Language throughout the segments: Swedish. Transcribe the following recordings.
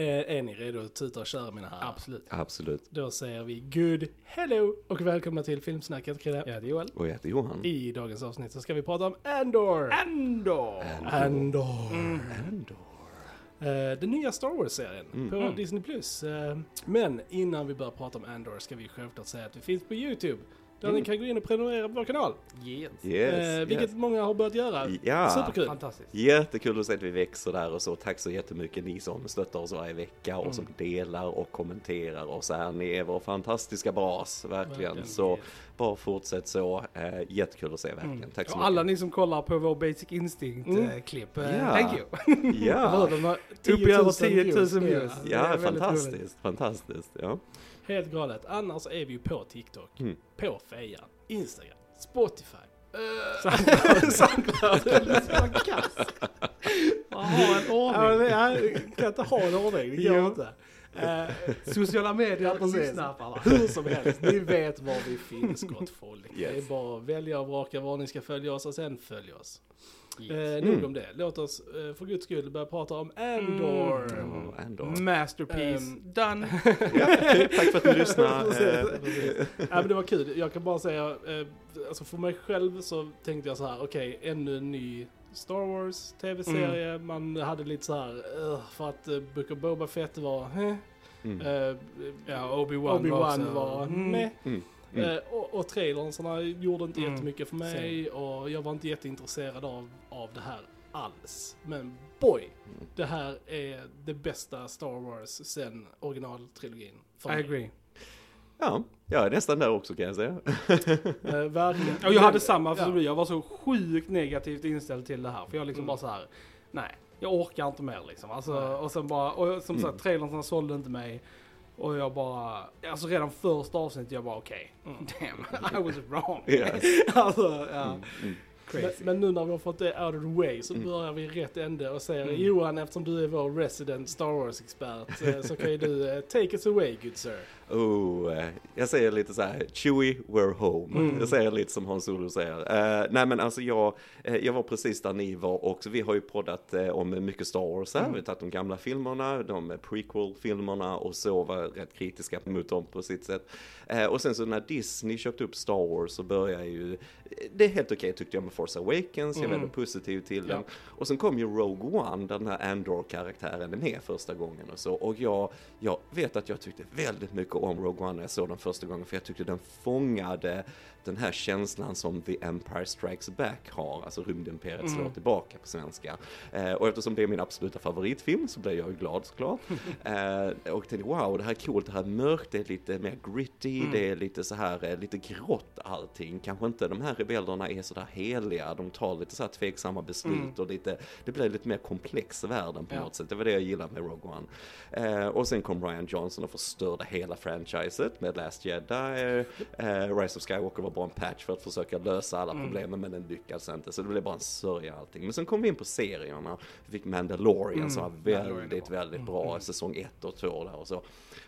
Eh, är ni redo att tuta och köra mina herrar? Absolut. Absolut. Då säger vi good hello och välkomna till Filmsnacket. Krille. Jag heter Joel. Och jag heter Johan. I dagens avsnitt så ska vi prata om Andor. Andor! Andor. Andor. Eh, den nya Star Wars-serien Mm. på Mm. Disney+. Plus. Eh, men innan vi börjar prata om Andor ska vi självklart säga att vi finns på YouTube. Där Mm. ni kan gå in och prenumerera på vår kanal. Yes. Yes, eh, vilket yes. många har börjat göra. Ja. Superkul. Fantastiskt. Jättekul att se att vi växer där och så. Tack så jättemycket ni som stöttar oss varje vecka och Mm. som delar och kommenterar och så här. Ni är vår fantastiska bas, verkligen. Verkligen. Så bara fortsätt så. Eh, jättekul att se verkligen. Mm. Tack så Och mycket. alla ni som kollar på vår Basic Mm. Instinct-klipp, eh, thank you. Ja, Upp i över 10 000 views. ja fantastiskt. roligt. Fantastiskt. Ja. Helt galet. Annars är vi ju på TikTok, Mm. på Fejan, Instagram, Spotify. Uh, Soundcloud. Man har en ja, ordning. men jag kan inte ha en ordning, det går inte. Eh, Sociala medier Ja, lyssnapparna. hur som helst, ni vet var vi finns gott folk. Det är Yes. bara att välja och vraka var ni ska följa oss och sen följ oss. Yes. Eh, nog Mm. om det. Låt oss eh, för guds skull börja prata om Andor. Mm. Oh, Andor. Masterpiece. Ehm. Done. Ja, tack för att ni lyssnar. Precis, Eh, precis. ja, men det var kul. Jag kan bara säga, eh, alltså för mig själv så tänkte jag så här, okej, ännu en ny Star Wars tv-serie. Man hade lite så här, eh, för att uh, Book of Boba Fett var, eh, Mm. eh, Ja, Obi-Wan Obi-Wan var också- var, Mm. Mm. Mm. Eh, och, och trailersarna gjorde inte Mm. jättemycket för mig och jag var inte jätteintresserad av, av det här alls. Men boy, Mm. det här är det bästa Star Wars sen originaltrilogin. I mig. agree. Ja, jag är nästan där också kan jag säga. Eh, verkligen. Och jag hade samma Ja. som jag var så sjukt negativt inställd till det här. För jag liksom Mm. bara så här, nej, jag orkar inte mer liksom. Alltså, och sen bara, och som Mm. sagt, trailern sålde inte mig. Och jag bara, alltså redan första avsnittet jag bara okej, Mm. damn, I was wrong. Yes. alltså, ja, Mm. Mm. Men, men nu när vi har fått det out of the way så Mm. börjar vi rätt ände och säger Mm. Johan, eftersom du är vår resident Star Wars-expert eh, så kan ju du eh, take us away good sir. Oh, eh, jag säger lite så här, Chewie, we're home. Mm. Jag säger lite som Hans Olo säger. Eh, nej men alltså jag, eh, jag var precis där ni var och vi har ju poddat eh, om mycket Star Wars här. Mm. Vi har tagit de gamla filmerna, de prequel-filmerna och så var rätt kritiska mot dem på sitt sätt. Eh, och sen så när Disney köpte upp Star Wars så började ju, det är helt okej tyckte jag med Force Awakens, jag är Mm. väldigt positiv till Ja. den. Och sen kom ju Rogue One där den här Andor-karaktären är med första gången och så. Och jag, jag vet att jag tyckte väldigt mycket om Rogue One när jag såg den första gången för jag tyckte den fångade den här känslan som The Empire Strikes Back har, alltså rymdimperiet Mm. slår tillbaka på svenska. Eh, och eftersom det är min absoluta favoritfilm så blev jag ju glad såklart. eh, och tänkte wow, det här är coolt, det här är mörkt, det är lite mer gritty, Mm. det är lite så här, eh, lite grått allting. Kanske inte de här rebellerna är så där heliga, de tar lite så här tveksamma beslut Mm. och lite, det blir lite mer komplex världen på Ja. något sätt. Det var det jag gillade med Rogue One. Eh, och sen kom Ryan Johnson och förstörde hela franchiset med Last Jedi. Eh, Rise of Skywalker var bara en patch för att försöka lösa alla Mm. problemen men den lyckades inte. Så det blev bara en sörja allting. Men sen kom vi in på serierna. Vi fick Mandalorian Mm. som var väldigt, väldigt Mm. bra. Säsong 1 och 2 där och så.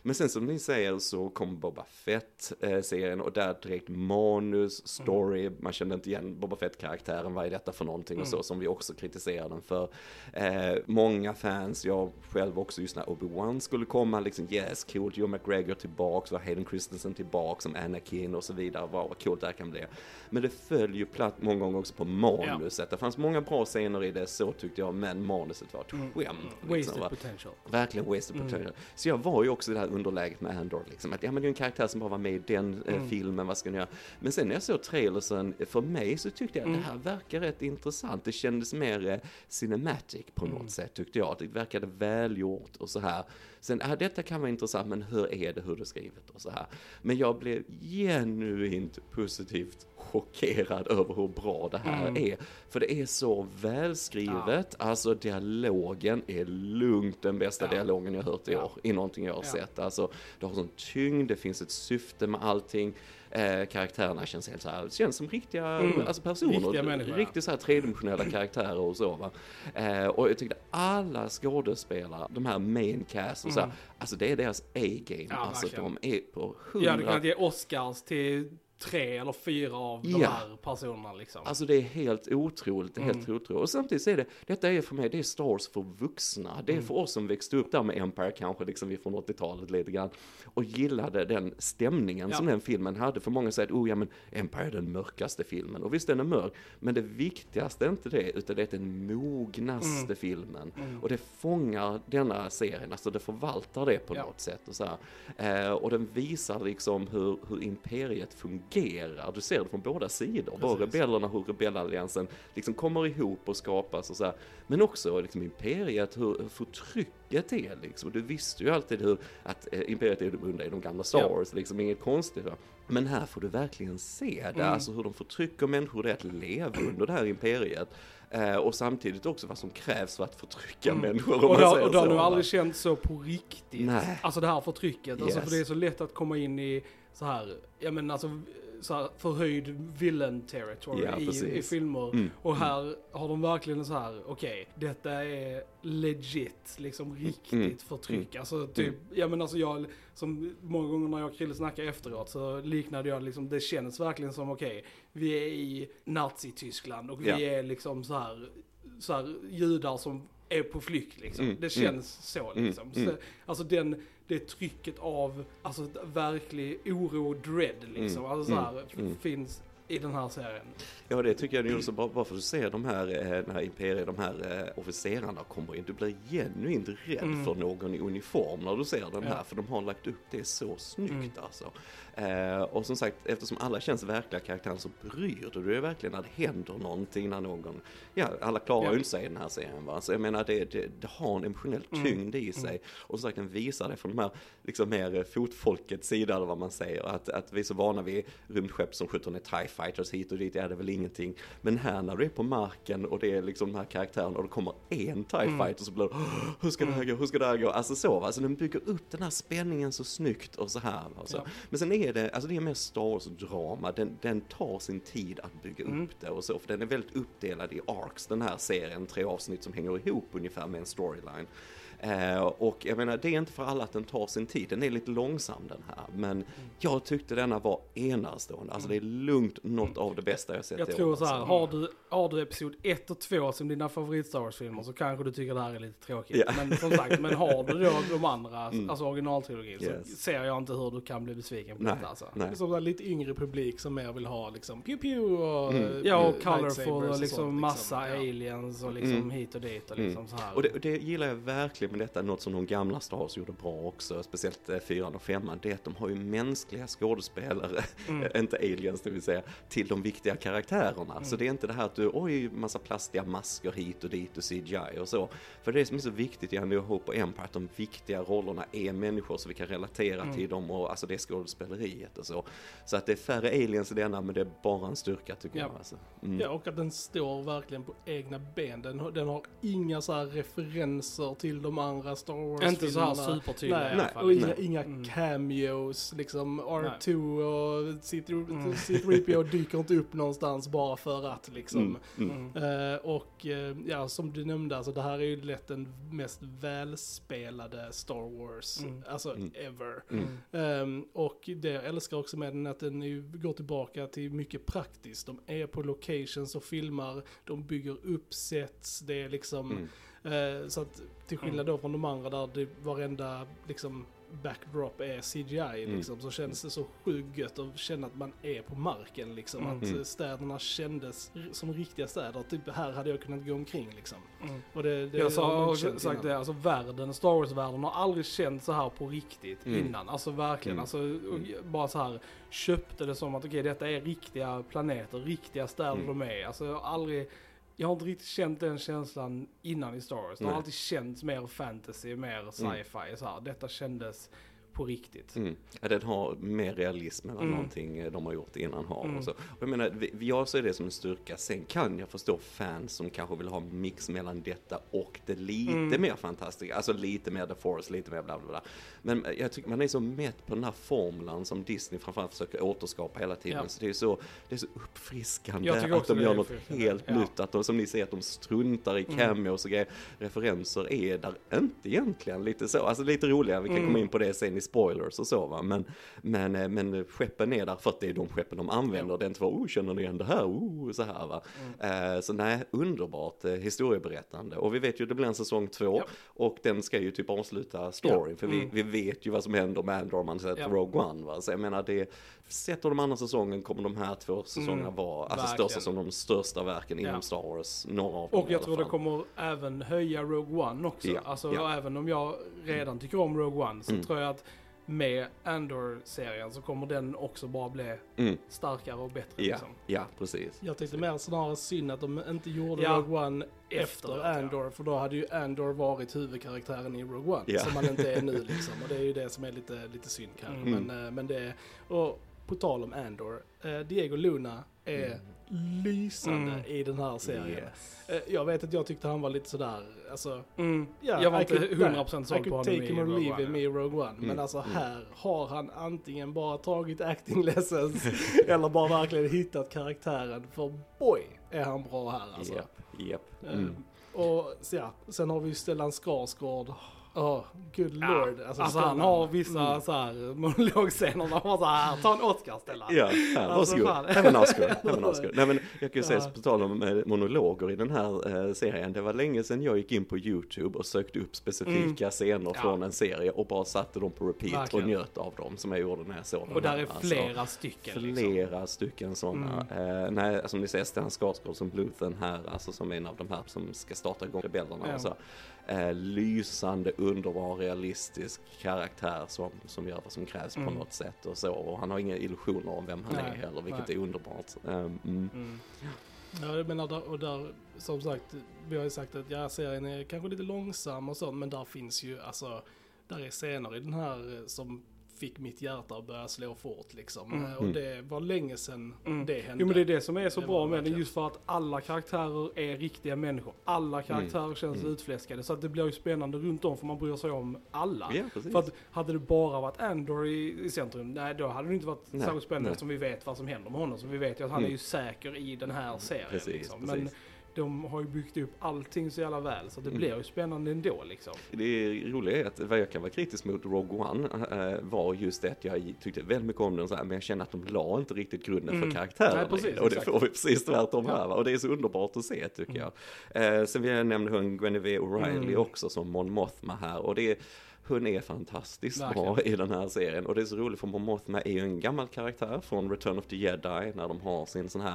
Men sen som ni säger så kom Boba Fett-serien och där direkt manus, story, man kände inte igen Boba Fett-karaktären, vad är detta för någonting och så Mm. som vi också kritiserade den för. Eh, många fans, jag själv också just när Obi-Wan skulle komma, liksom yes, coolt, Joe McGregor tillbaks, var Hayden Christensen tillbaks som Anakin och så vidare, vad, vad coolt det här kan bli. Men det föll ju platt många gånger också på manuset. Det fanns många bra scener i det, så tyckte jag, men manuset var ett Mm. skämt. Wasted Liksom, va? potential. Verkligen wasted Mm. potential. Så jag var ju också det här underläget med Andor, liksom. Att ja men det är en karaktär som bara var med i den eh, Mm. filmen, vad ska ni göra? Men sen när jag såg trailersen, för mig så tyckte jag att Mm. det här verkar rätt intressant. Det kändes mer eh, cinematic på något Mm. sätt tyckte jag. Det verkade välgjort och så här. Sen, ja detta kan vara intressant, men hur är det, hur det är skrivet och så här. Men jag blev genuint positivt chockerad över hur bra det här Mm. är. För det är så välskrivet, alltså dialogen är lugnt den bästa Ja. dialogen jag hört i Ja. år, i någonting jag har Ja. sett. Alltså, det har sån tyngd, det finns ett syfte med allting. Eh, karaktärerna känns helt så här, känns som riktiga Mm. alltså personer. Riktiga människor, ja. Riktigt så här tredimensionella karaktärer och så va. Eh, och jag tyckte alla skådespelare, de här main cast och så här, Mm. alltså det är deras A-game. Ja, alltså verkligen. de är på Jag hade hundra kunnat ge Oscars till tre eller fyra av de Ja. här personerna liksom. Alltså det är helt otroligt, är helt Mm. otroligt. Och samtidigt så är det, detta är för mig, det är Star Wars för vuxna. Det är Mm. för oss som växte upp där med Empire kanske, liksom vi från 80-talet lite grann. Och gillade den stämningen Ja. som den filmen hade. För många säger att, oh ja men Empire är den mörkaste filmen. Och visst den är mörk, men det viktigaste är inte det, utan det är den mognaste Mm. filmen. Mm. Och det fångar denna serien, alltså det förvaltar det på Ja. något sätt. Och, så. Eh, och den visar liksom hur, hur imperiet fungerar. Du ser det från båda sidor. Både Precis. rebellerna, hur rebellalliansen liksom kommer ihop och skapas och så här. Men också liksom imperiet, hur, förtrycket är liksom. Du visste ju alltid hur, att eh, imperiet är de onda i de gamla Star Ja. Wars, liksom inget konstigt. Va? Men här får du verkligen se det, Mm. alltså hur de förtrycker människor, det är att leva under det här imperiet. Eh, och samtidigt också vad som krävs för att förtrycka Mm. människor. Och det, har- och det har va? aldrig känts så på riktigt. Nej. Alltså det här förtrycket. Alltså Yes. för det är så lätt att komma in i så här, ja men alltså så här förhöjd villain territory Ja, i, i filmer. Mm. Och här har de verkligen så här, okej, detta är legit, liksom riktigt Mm. förtryck. Alltså typ, ja men alltså jag, som många gånger när jag och Krille snackade efteråt så liknade jag liksom, det känns verkligen som okej, vi är i Nazi-Tyskland och vi Ja. är liksom så här, så här judar som är på flykt liksom. Mm, Det mm. känns så Mm, liksom. mm. Så, alltså den, det trycket av, alltså verklig oro och dread liksom. Mm, Alltså så här, mm, mm. finns i den här serien. Ja, det tycker jag gjorde så bra, bara för att du ser de här, eh, den här imperiet, de här eh, officerarna kommer in. Du blir genuint rädd Mm. för någon i uniform när du ser den Ja. här, för de har lagt upp det så snyggt Mm. alltså. Eh, och som sagt, eftersom alla känns verkliga karaktärer så bryr du dig verkligen när det händer någonting, när någon, ja, alla klarar ju inte sig i den här serien va. Så jag menar, det, det, det har en emotionell Mm. tyngd i sig. Och som sagt, den visar det från de här, liksom mer eh, fotfolkets sida, eller vad man säger. Att, att vi är så vana vid rymdskepp som skjuter ner TIE fighters hit och dit, är det väl ingenting. Men här när du är på marken och det är liksom de här karaktärerna och det kommer en TIE Mm. fighter så blir det, "Åh, hur ska det här gå, hur ska det här gå? Alltså så va, alltså den bygger upp den här spänningen så snyggt och så här. va. Och så. Ja. Men sen är det, alltså det är mer Star Wars-drama, den, den tar sin tid att bygga Mm. upp det och så, för den är väldigt uppdelad i arcs, den här serien, tre avsnitt som hänger ihop ungefär med en storyline. Eh, och jag menar, det är inte för alla att den tar sin tid, den är lite långsam den här, men jag tyckte denna var enastående, alltså det är lugnt något av det bästa jag sett Jag i tror år, så här, alltså. har du, har du episod 1 och 2 som dina favorit Star Wars-filmer så kanske du tycker det här är lite tråkigt. Ja. Men som sagt, men har du då de andra, Mm. alltså originaltrilogin, så Yes. ser jag inte hur du kan bli besviken på Nej, detta alltså. nej. Som en lite yngre publik som mer vill ha liksom pew pew och Mm. eh, Ja, och colorful och liksom sånt, massa Ja. aliens och liksom Mm. hit och dit och Mm. liksom så här. Och det, det gillar jag verkligen med detta, något som de gamla Star Wars gjorde bra också, speciellt eh, fyran och femman, det är att de har ju mänskliga skådespelare, Mm. inte aliens det vill säga, till de viktiga karaktärerna. Så det är inte det här att du, oj, massa plastiga masker hit och dit och CGI och så. För det som är så viktigt i A New Hope och Empire, att de viktiga rollerna är människor så vi kan relatera Mm. till dem och alltså det är skådespeleriet och så. Så att det är färre aliens i denna, men det är bara en styrka tycker Ja. jag. Alltså. Mm. Ja, och att den står verkligen på egna ben. Den, har- den har inga så referenser till de andra Star Wars-filmerna. Inte så här supertydliga Nej, i alla fall. och inga, inga Mm. cameos, liksom R2 och C3, Mm. C3PO dyker inte upp någonstans bara för att liksom. Mm. Eh, och eh, ja, som du nämnde, alltså det här är ju lätt den mest välspelade Star Wars, Mm. alltså Mm. ever. Mm. Ehm, och det jag älskar också med den är att den ju går tillbaka till mycket praktiskt. De är på locations och filmar, de bygger upp sets, det är liksom, Mm. Eh, så att till skillnad då från de andra där det varenda liksom backdrop är CGI Mm. liksom, så känns det så sjukt gött att känna att man är på marken liksom. Mm. Att Mm. eh, städerna kändes som riktiga städer, typ här hade jag kunnat gå omkring liksom. Mm. Och det, det Jag sa, sagt innan. det, alltså världen, Star Wars-världen har aldrig känt så här på riktigt Mm. innan. Alltså verkligen, Mm. alltså bara så här köpte det som att okej detta är riktiga planeter, riktiga städer Mm. de är. Alltså jag har aldrig, jag har inte riktigt känt den känslan innan i Star Wars. Det har alltid känts mer fantasy, mer sci-fi så här. Detta kändes på riktigt. Mm. Ja, den har mer realism än Mm. någonting eh, de har gjort innan har. Mm. Och så. Och jag menar, jag ser det som en styrka. Sen kan jag förstå fans som kanske vill ha mix mellan detta och det lite Mm. mer fantastiska. Alltså lite mer The Force, lite mer bla bla bla. Men eh, jag tycker man är så mätt på den här formulan som Disney framförallt försöker återskapa hela tiden. Ja. Så det är så, det är så uppfriskande att de gör något helt Ja. nytt. Att de, som ni ser, att de struntar i Mm. cameos och grejer. Referenser är där inte egentligen lite så. Alltså lite roligare, vi kan Mm. komma in på det sen spoilers och så va, men, men, eh, men skeppen är där för att det är de skeppen de använder, det är inte för oh känner ni igen det här, oh så här va. Eh, så nej, underbart eh, historieberättande och vi vet ju det blir en säsong två Ja. och den ska ju typ avsluta storyn för vi, Mm. vi vet ju vad som händer med Andor om man sett Ja. Rogue One va, så jag menar det, sett av de andra säsongen kommer de här två säsongerna Mm, vara, alltså verkligen. största som de största verken Ja. inom Star Wars, några av dem Och jag tror det kommer även höja Rogue One också. Ja, Alltså ja. även om jag redan tycker om Rogue One så Mm. tror jag att med Andor-serien så kommer den också bara bli Mm, starkare och bättre. ja, Liksom. ja, precis. Jag tänkte mer snarare synd att de inte gjorde Ja. Rogue One efter Efteråt, ja. Andor, för då hade ju Andor varit huvudkaraktären i Rogue One, Ja. som han inte är nu liksom. Och det är ju det som är lite, lite synd kanske. Mm. Men, eh, men det och på tal om Andor, eh, Diego Luna är lysande Mm. i den här serien. Yes. Eh, Jag vet att jag tyckte han var lite sådär, alltså Mm. Ja, jag var I inte could- 100% I såld på could honom take i him or Rogue leave One, him i Rogue One. Men Mm, alltså mm. här har han antingen bara tagit acting lessons eller bara verkligen hittat karaktären. För boy är han bra här alltså. Japp, japp. Eh, Mm. Och så ja, sen har vi ju Stellan Skarsgård. Oh, good Ja, lord. Alltså, han har vissa Mm. så här monologscener där man bara så här, ta en Oscar Stellan. Ja, här, Alltså, varsågod. fan. Även Oscar. Oscar. Nej men jag kan ju säga Ja. på tal om eh, monologer i den här eh, serien. Det var länge sedan jag gick in på YouTube och sökte upp specifika scener Mm. Ja. från en serie och bara satte dem på repeat Verkligen. och njöt av dem som jag gjorde när jag såg den Och där är Alltså, flera stycken. Liksom. Flera stycken sådana. Eh, nej, som ni ser, Stellan Skarsgård som Bluthen här, alltså som en av de här som ska starta igång rebellerna Ja. och så. Eh, lysande, underbar, realistisk karaktär som, som gör vad som krävs Mm. på något sätt och så. Och han har inga illusioner om vem han Nej, är heller, vilket nej. är underbart. Eh, mm. Ja, jag menar, och där, som sagt, vi har ju sagt att ja, serien är kanske lite långsam och sånt, men där finns ju, alltså, där är scener i den här eh, som fick mitt hjärta att börja slå fort liksom. Mm. Eh, Och det var länge sedan Mm. det hände. Jo men det är det som är så Det bra med den, verkligen. just för att alla karaktärer är riktiga människor. Alla karaktärer känns Mm. utfläskade, så att det blir ju spännande runt om för man bryr sig om alla. Ja. För att hade det bara varit Andor i, i centrum, nej då hade det inte varit Nej, särskilt spännande nej. som vi vet vad som händer med honom. Så vi vet ju att han Mm. är ju säker i den här serien. Precis, liksom. precis. Men de har ju byggt upp allting så jävla väl så det Mm. blir ju spännande ändå liksom. Det roliga är att vad jag kan vara kritisk mot Rogue One eh, var just det att jag tyckte väldigt mycket om den så här, men jag kände att de la inte riktigt grunden Mm. för det. och det exakt. får vi precis tvärtom Ja. här va? och det är så underbart att se tycker jag. Eh, sen vill jag nämna hon Guinevere O'Reilly Mm. också som Mon Mothma här och det är hon är fantastiskt Verkligen. bra i den här serien och det är så roligt för Mon Mothma är ju en gammal karaktär från Return of the Jedi när de har sin sån här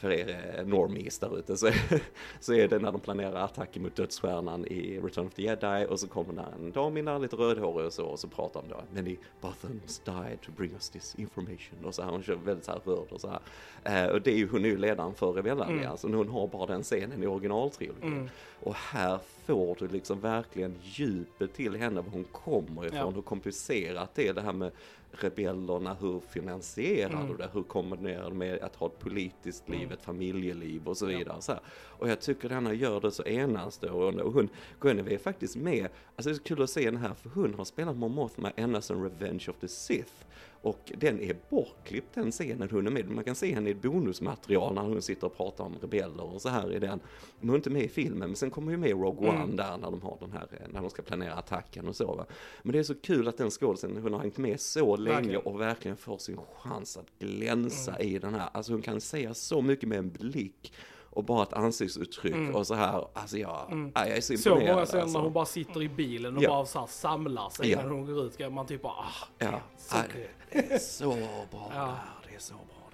för er eh, normies där ute så, så är det när de planerar attacker mot dödsstjärnan i Return of the Jedi och så kommer där en dam in där lite rödhårig och så och så pratar de då Many Bothans died to bring us this information och så här hon kör väldigt så här rörd och så här eh, och det är ju hon är ju ledaren för rebellarmén Mm. så hon har bara den scenen i originaltrilogin Mm. och här får du liksom verkligen djupet till henne, var hon kommer ifrån, Ja. hur komplicerat det är det här med rebellerna, hur finansierar Mm. du det, hur kombinerar du med att ha ett politiskt liv, Mm. ett familjeliv och så vidare. Så här. Och jag tycker denna gör det så enastående och hon, Guinevere är faktiskt med, alltså det är så kul att se den här för hon har spelat Mon Mothma ända sedan Revenge of the Sith. Och den är bortklippt den scenen hon är med. Man kan se henne i ett bonusmaterial när hon sitter och pratar om rebeller och så här i den. Men hon är inte med i filmen, men sen kommer ju med Rogue One Mm. där när de har den här, eh, när de ska planera attacken och så va. Men det är så kul att den skådisen, hon har hängt med så länge Verkligen. och verkligen får sin chans att glänsa i den här. Alltså hon kan säga så mycket med en blick och bara ett ansiktsuttryck Mm. och så här. Alltså jag, Mm. ja, jag är så Så imponerad. många scener alltså. när hon bara sitter i bilen och Ja. bara så här samlar sig Ja. innan hon går ut. Ska man typ bara, ah, Ja, så det är så bra Ja. där, det är så bra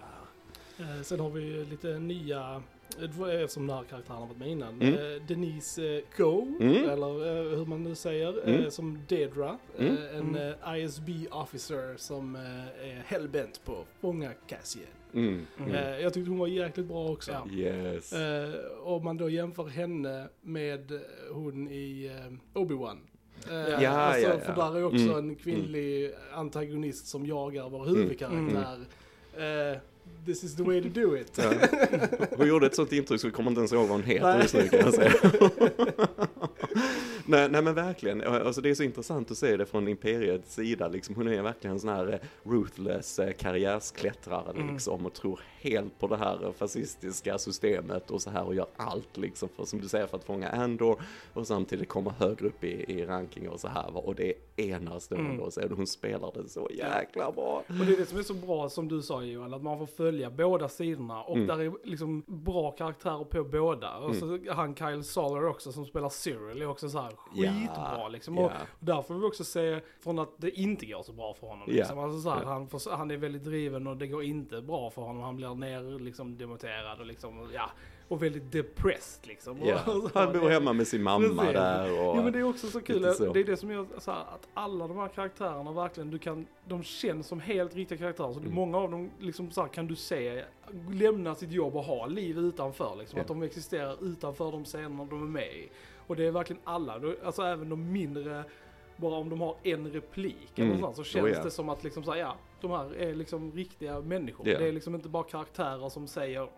där. Eh, Sen har vi ju lite nya, eh, eftersom den här karaktären har varit med innan. Mm. Eh, Denise Go, Mm. eller hur man nu säger, Mm. som Dedra. Mm. En eh, ISB officer som är hellbent på att fånga Cassian. Mm. Mm. Eh, Jag tyckte hon var jäkligt bra också. Ja. Yes. Eh, om man då jämför henne med hon i eh, Obi-Wan. Eh, Ja, alltså, ja, ja. För där är också Mm, en kvinnlig antagonist som jagar vår huvudkaraktär. Eh, this is the way to do it. Ja. Hon gjorde ett sånt intryck så vi kommer inte ens ihåg vad hon heter just nu kan jag säga. Nej, nej men verkligen, alltså det är så intressant att se det från Imperiets sida liksom. Hon är verkligen en sån här eh, ruthless eh, karriärsklättrare Mm. liksom och tror helt på det här fascistiska systemet och så här och gör allt liksom för, som du säger, för att fånga Andor och samtidigt komma högre upp i, i ranking och så här och det är enastående Mm. och så hon spelar det så jäkla bra. Och det är det som är så bra som du sa Johan, att man får följa båda sidorna och Mm. där är liksom bra karaktärer på båda. Och så han Kyle Soller också som spelar Cyril är också så här skitbra liksom. Och ja. där får vi också se från att det inte går så bra för honom. Ja. Liksom. Alltså så här, Ja. han, får, han är väldigt driven och det går inte bra för honom. Han blir ner liksom demonterad och liksom, ja, och väldigt depressed liksom. Ja. Han bor hemma med sin mamma Precis. där och... Jo men det är också så kul, så. det är det som gör så här, att alla de här karaktärerna verkligen, du kan, de känns som helt riktiga karaktärer. Så Mm. många av dem liksom så här, kan du se lämna sitt jobb och ha liv utanför. Liksom, Ja. Att de existerar utanför de scenerna de är med i. Och det är verkligen alla, alltså även de mindre, bara om de har en replik eller Mm. något sånt, så Oh, känns ja. det som att liksom så här, ja, de här är liksom riktiga människor. Ja. Det är liksom inte bara karaktärer som säger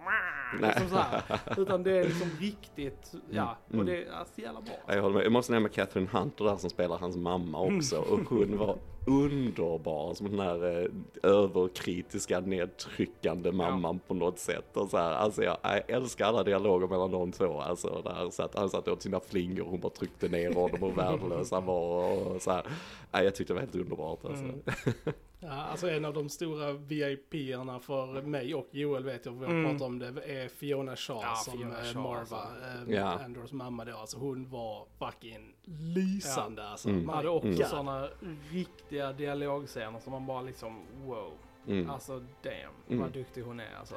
liksom så här, utan det är liksom riktigt, ja, Mm. och det är så jävla bra. Ja, Jag håller med. Jag måste nämna Catherine Hunter där som spelar hans mamma också. Och hon var underbar som den här eh, överkritiska nedtryckande mamman på något sätt. Och så här, alltså jag, jag älskar alla dialoger mellan de två. Alltså där satt, han satt åt sina flingor och hon bara tryckte ner honom och värdelös han var. Och så här. Jag tyckte det var helt underbart alltså. Mm. Ja, alltså en av de stora VIP-erna för mig och Joel vet jag, vi har Mm. pratat om det, är Fiona Shaw Ja, som Fiona eh, Shaw, Marva, alltså. eh, Ja. Andors mamma då. Alltså hon var fucking lysande alltså. Mm. Man hade också God. sådana riktiga dialogscener som man bara liksom wow. Mm. Alltså damn Mm. vad duktig hon är alltså.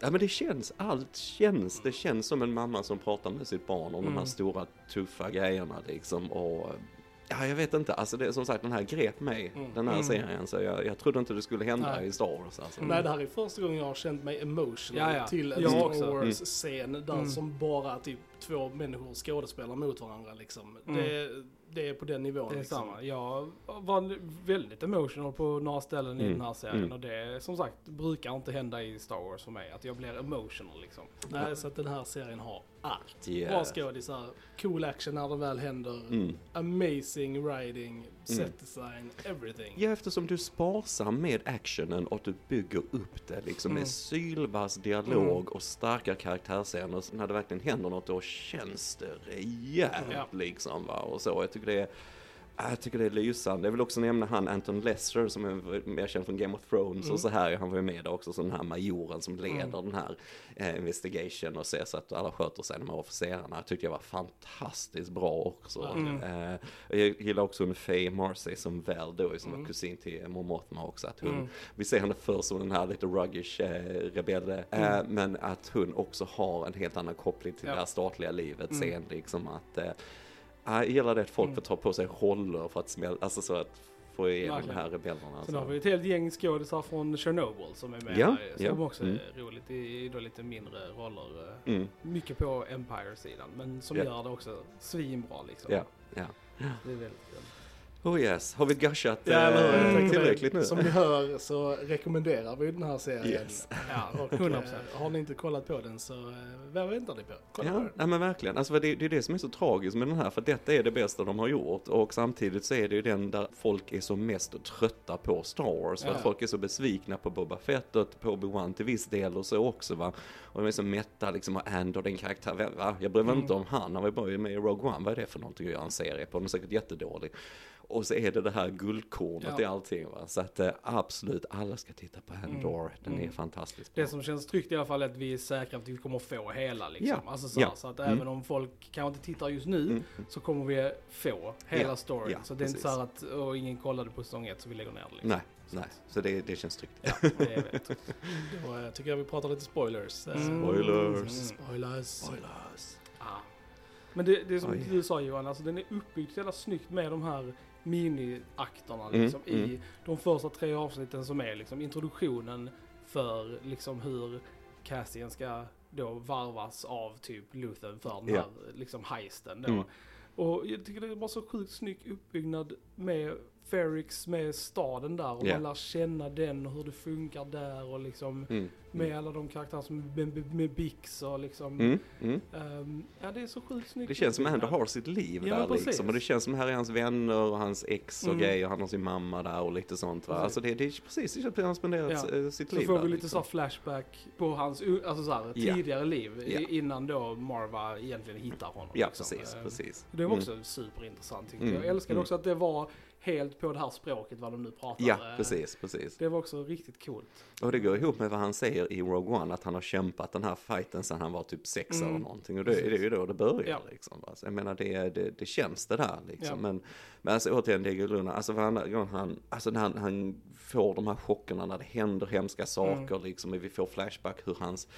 Ja men det känns, allt känns, det känns som en mamma som pratar med sitt barn om de Mm. här stora tuffa grejerna liksom och Ja jag vet inte, alltså det är som sagt den här grep mig, Mm. den här Mm. serien så jag, jag trodde inte det skulle hända Nej. i Star Wars alltså. Nej, det här är första gången jag har känt mig emotional Ja, ja. till en Jag Star också. Wars-scen där Mm. som bara typ två människor skådespelar mot varandra liksom. Mm. Det, det är på den nivån Det är liksom. samma. Jag var väldigt emotional på några ställen i Mm. den här serien Mm. och det som sagt brukar inte hända i Star Wars för mig att jag blir emotional liksom. Nej, så att den här serien har allt. Yeah. Bra skådisar, cool action när det väl händer, Mm. amazing writing, set design, everything. Ja, eftersom du sparsam med actionen och du bygger upp det liksom Mm. med sylvass dialog och starka karaktärsscener. Så när det verkligen händer något då känns det rejält liksom va. Och så, jag tycker det är ja, jag tycker det är lysande. Jag vill också nämna han Anton Lesser som är mer känd från Game of Thrones Mm. och så här. Han var ju med där också som den här majoren som leder Mm. den här eh, investigation och ser så att alla sköter sig, de här officerarna. Jag tyckte jag var fantastiskt bra också. Mm. Eh, jag gillar också en Faye Marcy som väl då, som Mm. var kusin till Mor Mothma också. Att hon, Mm. Vi ser henne först som den här lite ruggish eh, rebelle, eh, men att hon också har en helt annan koppling till Ja. det här statliga livet Mm. sen liksom att eh, jag gillar det att folk Mm. får ta på sig roller för att smälla, alltså så att få igenom Verkligen. de här rebellerna. Sen Alltså. har vi ett helt gäng skådisar från Chernobyl som är med Ja, här, som ja. också Mm. är roligt i då lite mindre roller. eh, Mm, Mycket på Empire-sidan men som Ja. gör det också svinbra liksom. ja, ja. Det är väldigt kul. Oh yes, har vi gushat Ja, eh, tänker tillräckligt nu? Som ni hör så rekommenderar vi den här serien. Yes. Ja, Och, 100%. eh, har ni inte kollat på den så eh, vad väntar ni på? Kolla på Ja, den. nej men verkligen. Alltså det, det är det som är så tragiskt med den här, för detta är det bästa de har gjort. Och samtidigt så är det ju den där folk är som mest trötta på Star Wars. För Ja. att folk är så besvikna på Boba Fett och på Obi-Wan till viss del och så också va. Och de är så mätta liksom, och Andor den karaktär, vem, va? Jag bryr mig Mm. inte om han, han var ju bara med i Rogue One, vad är det för någonting att göra en serie på? Den är säkert jättedålig. Och så är det det här guldkornet Ja. i allting va. Så att eh, absolut, alla ska titta på Andor, den Mm. är fantastisk. bra. Det som känns tryggt i alla fall är att vi är säkra på att vi kommer få hela liksom. Ja, Alltså så, ja. så att Mm. även om folk kanske inte tittar just nu Mm. så kommer vi få hela Ja, storyn. så det är inte precis. så här att och ingen kollade på säsong ett så vi lägger ner det liksom. Nej, nej, så det, det känns tryggt. Ja, det är tryggt. Då eh, tycker jag vi pratar lite spoilers. Eh, Mm. Spoilers. Mm. Spoilers. Spoilers. Ja. Men det, det är som Oj. du sa Johan, alltså den är uppbyggd så jävla snyggt med de här mini-akterna Mm, liksom, i mm. de första tre avsnitten som är liksom introduktionen för liksom hur Cassian ska då varvas av typ Luthen för den här liksom heisten då. Mm. Och jag tycker det bara så sjukt snygg uppbyggnad med Ferrix med staden där och Ja. man lär känna den och hur det funkar där och liksom Mm. med alla de karaktärer som med, med, Bix och liksom. Mm. Mm. ehm, ja det är så sjukt snyggt. Det känns som att han har sitt liv Ja, där precis. liksom. Och det känns som att här är hans vänner och hans ex och Mm. grejer. Han har sin mamma där och lite sånt va. Precis. Alltså det, det är precis, det som han spenderat Ja. eh, sitt Så liv får där, vi lite liksom. så flashback på hans alltså så här, tidigare liv i- Ja. innan då Marva egentligen hittar honom. Ja, liksom. precis, Ehm, precis. Det var Mm. också superintressant tyckte Mm, jag. Jag älskade mm. också att det var helt på det här språket vad de nu pratar. Ja, Eh, precis, precis. Det var också riktigt coolt. Och det går ihop med vad han säger i Rogue One, att han har kämpat den här fighten sedan han var typ sex Mm. eller någonting. Och det, det är ju då det börjar Ja. liksom. Va? Så jag menar, det, det, det känns det där liksom. Ja. Men, men alltså återigen, är Luna, alltså varenda gång han, alltså när han, han får de här chockerna när det händer hemska saker Mm. liksom. Vi får flashback hur hans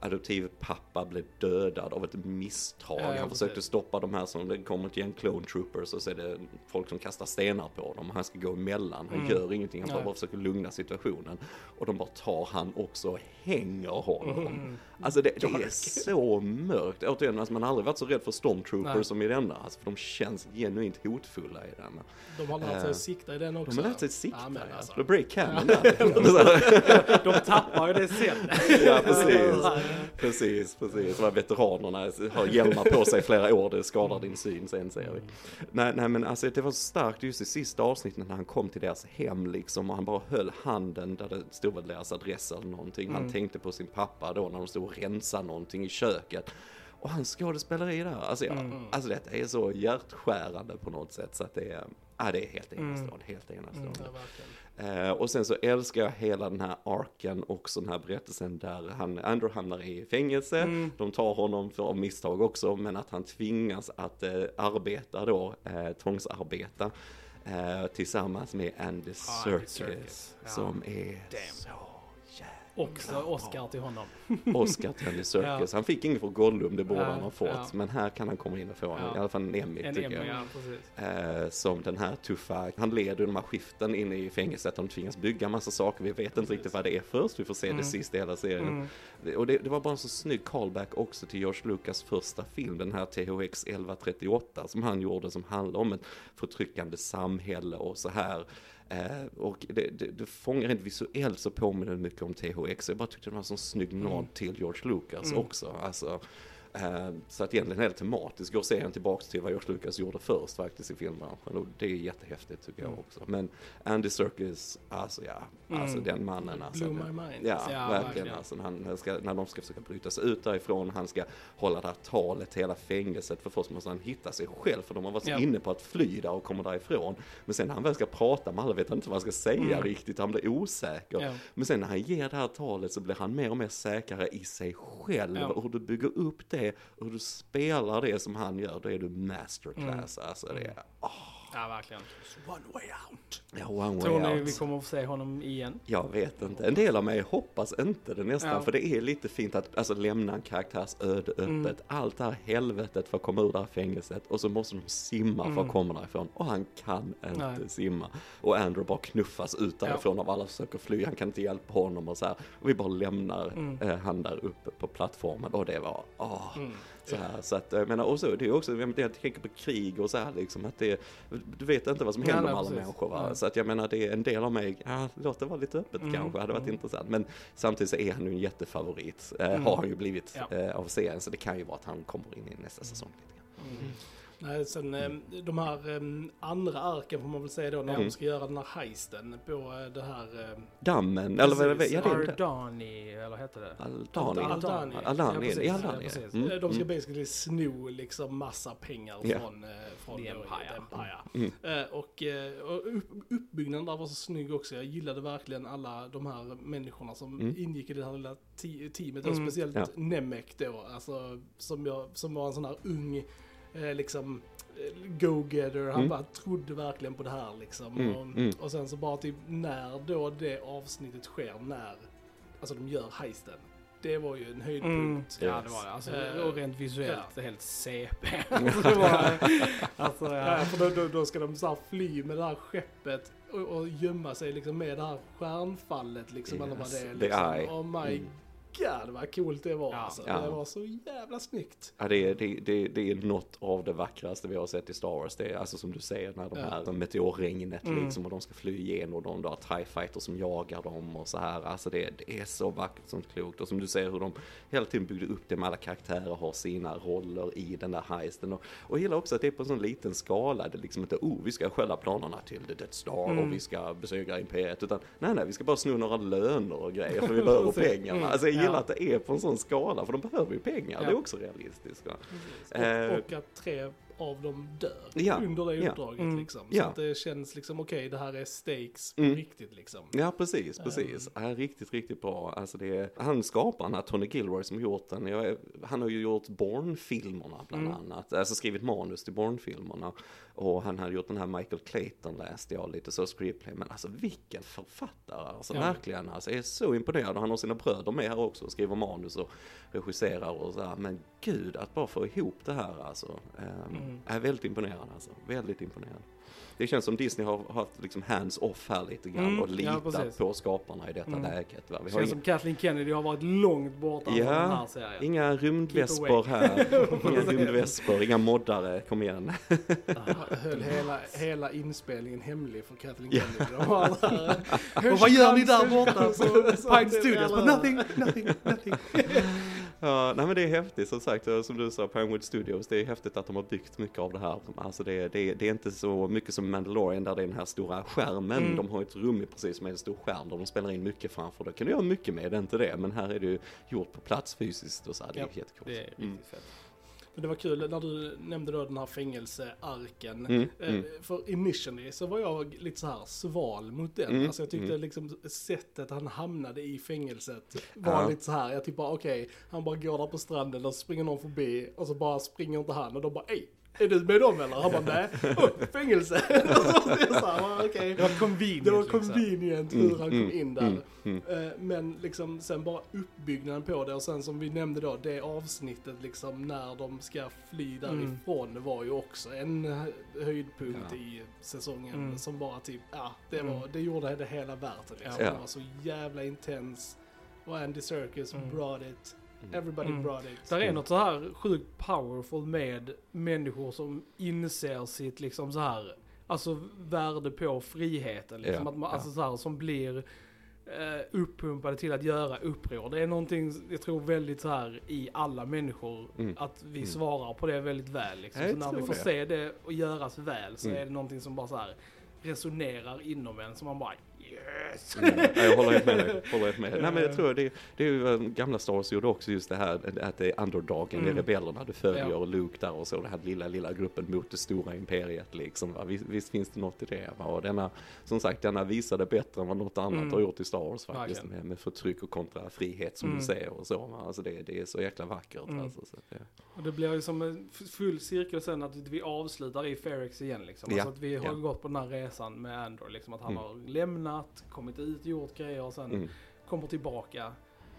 adoptivpappa blev dödad av ett misstag. Han försökte stoppa de här som, det kommer ett gäng clone troopers och så är det folk som kastar stenar på dem. Han ska gå emellan, han Mm. gör ingenting, han bara försöker lugna situationen. Och de bara tar han också och hänger honom. Mm. Alltså det, det är så mörkt. Återigen, alltså man har aldrig varit så rädd för stormtroopers Nej. som i denna. Alltså för de känns genuint hotfulla i denna. De har lärt sig att sikta i den också. De har lärt sig sikta. Ja, men ja. alltså. Det break cannon där. De tappar ju det sen. ja, precis. Precis, precis. De här veteranerna har hjälmar på sig flera år, det skadar din syn sen ser vi. Nej, nej men alltså det var så starkt just i sista avsnittet när han kom till deras hem liksom och han bara höll handen där det stod väl deras adress eller någonting. Han Mm. tänkte på sin pappa då när de stod och rensade någonting i köket. Och hans skådespeleri där, alltså, jag, Mm. alltså detta är så hjärtskärande på något sätt så att det är, ja, det är helt Mm. enastående, helt enastående. Verkligen. Eh, och sen så älskar jag hela den här arken, också den här berättelsen där han, Andrew hamnar i fängelse. Mm. De tar honom för misstag också, men att han tvingas att eh, arbeta då, eh, tvångsarbeta. Eh, tillsammans med Andy Ah, Serkis. Ja. som är Damn. så Också. Oscar till honom. Oscar till Andy Serkis. Han fick inget för Gollum, det borde han ha fått. Men här kan han komma in och få en, i alla fall en Emmy En tycker Emmy, jag. Eh, som den här tuffa, han leder de här skiften inne i fängelset, de tvingas bygga massa saker, vi vet inte riktigt vad det är först, vi får se Mm. det sista i hela serien. Mm. Och det, det var bara en så snygg callback också till George Lucas första film, den här THX 1138 som han gjorde som handlar om ett förtryckande samhälle och så här. Eh, och det, det, det fångar rent visuellt så påminner det mycket om THX, jag bara tyckte det var en sån snygg nod Mm. till George Lucas Mm. också. Alltså, Så att egentligen helt tematiskt går serien tillbaks till vad George Lucas gjorde först faktiskt i filmbranschen och det är jättehäftigt tycker jag Mm. också. Men Andy Serkis, alltså ja, alltså Mm. den mannen alltså. Blew det- my mind. Ja, Ja, verkligen. verkligen. Alltså, han ska, när de ska försöka bryta sig ut därifrån, han ska hålla det här talet hela fängelset. För först måste han hitta sig själv, för de har varit så Ja. inne på att fly där och komma därifrån. Men sen när han väl ska prata med alla vet han inte vad han ska säga Mm. riktigt, han blir osäker. Ja. Men sen när han ger det här talet så blir han mer och mer säkrare i sig själv. Ja. Och hur du bygger upp det, och hur du spelar det som han gör, då är du masterclass. Alltså det åh, ja, verkligen. One way out. ja, one Tror way ni out. vi kommer att få se honom igen? Jag vet inte. En del av mig hoppas inte det nästan. Ja. För det är lite fint att alltså, lämna en karaktärs öde öppet. Mm. Allt det här helvetet för att komma ur det här fängelset. Och så måste de simma för Mm. att komma därifrån. Och han kan inte Nej. simma. Och Andrew bara knuffas ut därifrån av alla försöker fly. Han kan inte hjälpa honom och så här. Och vi bara lämnar Mm. eh, han där uppe på plattformen. Och det var, åh. Mm. Så här, så att, jag menar, och så, det är också, jag, tänker på krig och så här liksom, att det, du vet inte vad som händer med alla precis. människor va? Så att jag menar, det är en del av mig, ja, låt det vara lite öppet Mm, kanske, hade varit mm. intressant. Men samtidigt så är han ju en jättefavorit, eh, Mm. har han ju blivit Ja. eh, av serien, så det kan ju vara att han kommer in i nästa säsong lite grann. Mm. Nej, sen eh, de här eh, andra arken får man väl säga då när Mm. de ska göra den här heisten på eh, det här... Eh, Dammen, eller vad är det? Precis. Ja, det är det. Ardani, eller heter det? Aldani. Aldani. Aldani, Ja, det? Ja, precis. Aldani. Ja, precis. Mm, Eh, De ska mm. basically sno liksom massa pengar Ja. från, eh, från The Empire. Empire. Mm. Eh, Och, eh, och upp, uppbyggnaden där var så snygg också. Jag gillade verkligen alla de här människorna som Mm. ingick i det här lilla te- teamet. Och Mm. speciellt Ja. Nemec då, alltså, som, jag, som var en sån här ung, eh, liksom, eh, go-getter. Han Mm. bara trodde verkligen på det här liksom. Mm, Och, mm. och sen så bara typ när då det avsnittet sker, när alltså de gör heisten. Det var ju en Mm. höjdpunkt. Ja, det var det. Alltså, Eh, och rent visuellt, ja. helt CP. alltså, det var, alltså, Ja, ja. för då, då, då ska de så här fly med det här skeppet och, och gömma sig liksom med det här stjärnfallet liksom. eller vad det är. Yes, the Liksom. eye. Oh my Mm. God vad coolt det var Ja. alltså. Ja. Det var så jävla snyggt. Ja, det, är, det, det, det är något av det vackraste vi har sett i Star Wars. Det är alltså som du säger, när de Ja. här meteorregnet Mm. liksom och de ska fly igenom de där TIE fighters som jagar dem och så här. Alltså det, det är så vackert som klokt. Och som du säger hur de hela tiden byggde upp det med alla karaktärer har sina roller i den där heisten. Och, och jag gillar också att det är på en sån liten skala. Det är liksom inte, oh, vi ska stjäla planerna till The Death Star Mm. och vi ska besegra Imperiet. Utan nej, nej, vi ska bara sno några löner och grejer för vi behöver pengarna. Alltså gillar att det är på en sån skala för de behöver ju pengar. Det är också realistiskt. Och, Eh. och att tre av dem dör Ja, under det ja. uppdraget Mm. liksom. Så Ja. att det känns liksom okej, det här är stakes på Mm. riktigt liksom. Ja, precis, precis. Ja, riktigt, riktigt bra. Alltså det är, han skaparen, här, Tony Gilroy som gjort den, jag, är- han har ju gjort Bourne-filmerna bland Mm. annat, alltså skrivit manus till Bourne-filmerna. Och han hade gjort den här Michael Clayton läste jag lite så screenplay, men alltså vilken författare, alltså Ja. verkligen, alltså jag är så imponerad. Och han har sina bröder med här också, och skriver manus och regisserar och så här. men gud, att bara få ihop det här alltså, um, Mm. Är väldigt imponerad alltså, väldigt imponerad. Det känns som Disney har haft liksom hands off här lite grann Mm, och ja, litat precis. på skaparna i detta Mm. läget. Va? Vi Det har känns inga, som Kathleen Kennedy har varit långt borta Ja, från den här serien. inga rymdvespor här. inga rymdvespor, inga moddare, kom igen. Jag höll hela, hela inspelningen hemlig för Kathleen Kennedy. Och vad gör ni där borta på Pine Studios? But nothing, nothing, nothing. Ja, nej men det är häftigt som sagt, som du sa, Pinewood Studios, det är häftigt att de har byggt mycket av det här. Alltså det, det, det är inte så mycket som Mandalorian där det är den här stora skärmen. Mm. De har ett rum precis med en stor skärm där de spelar in mycket framför. Då kan du göra mycket med det, inte det. Men här är det ju gjort på plats fysiskt och så här, det är Ja, jättekul. Det är riktigt Mm. fett. Men det var kul när du nämnde då den här fängelsearken. Mm, Eh, mm. För initially så var jag lite så här sval mot den. Mm, Alltså jag tyckte mm. liksom sättet han hamnade i fängelset var Ja. lite så här. Jag typ bara okej, han bara går där på stranden och springer någon förbi och så bara springer inte han och de bara ej. Är du med dem eller? Han bara nej. Oh, fängelse. och så var det var convenient Det var liksom. convenient hur Mm, han kom mm, in där. mm, mm. Eh, Men liksom sen bara uppbyggnaden på det och sen som vi nämnde då, det avsnittet liksom när de ska fly därifrån det var ju också en hö- höjdpunkt Ja. i säsongen Mm. som bara typ, ja, det, Mm. var, det gjorde det hela värt det liksom. Ja. Det var så jävla intens och Andy Serkis Mm. brought it. Everybody Mm. brought it. Där är Mm. något så här sjukt powerful med människor som inser sitt liksom så här, alltså värde på friheten. Liksom. Ja, att man. Alltså så här, som blir eh, uppumpade till att göra uppror. Det är någonting, jag tror väldigt så här i alla människor, Mm. att vi Mm. svarar på det väldigt väl. Liksom. Så när vi får det. se det och göras väl så Mm. är det någonting som bara så här resonerar inom en, som man bara yes! Mm, ja, jag håller helt med dig. Håller helt med. Nej men jag tror det, det är ju gamla Star Wars gjorde också just det här att det är underdogen, det är Mm. rebellerna du följer Ja. och Luke där och så den här lilla, lilla gruppen mot det stora imperiet liksom. Visst, visst finns det något i det va? och denna, som sagt, denna visade bättre än vad något annat Mm. har gjort i Star Wars faktiskt med, med förtryck och kontra frihet som Mm. du säger och så. Va? Alltså det, det är så jäkla vackert Mm. alltså. Så det, Och det blir ju som en full cirkel sen att vi avslutar i Ferrex igen liksom. Ja, Alltså att vi har ja. gått på den här resan med Andor liksom. Att han Mm. har lämnat, kommit ut, gjort grejer och sen mm. kommer tillbaka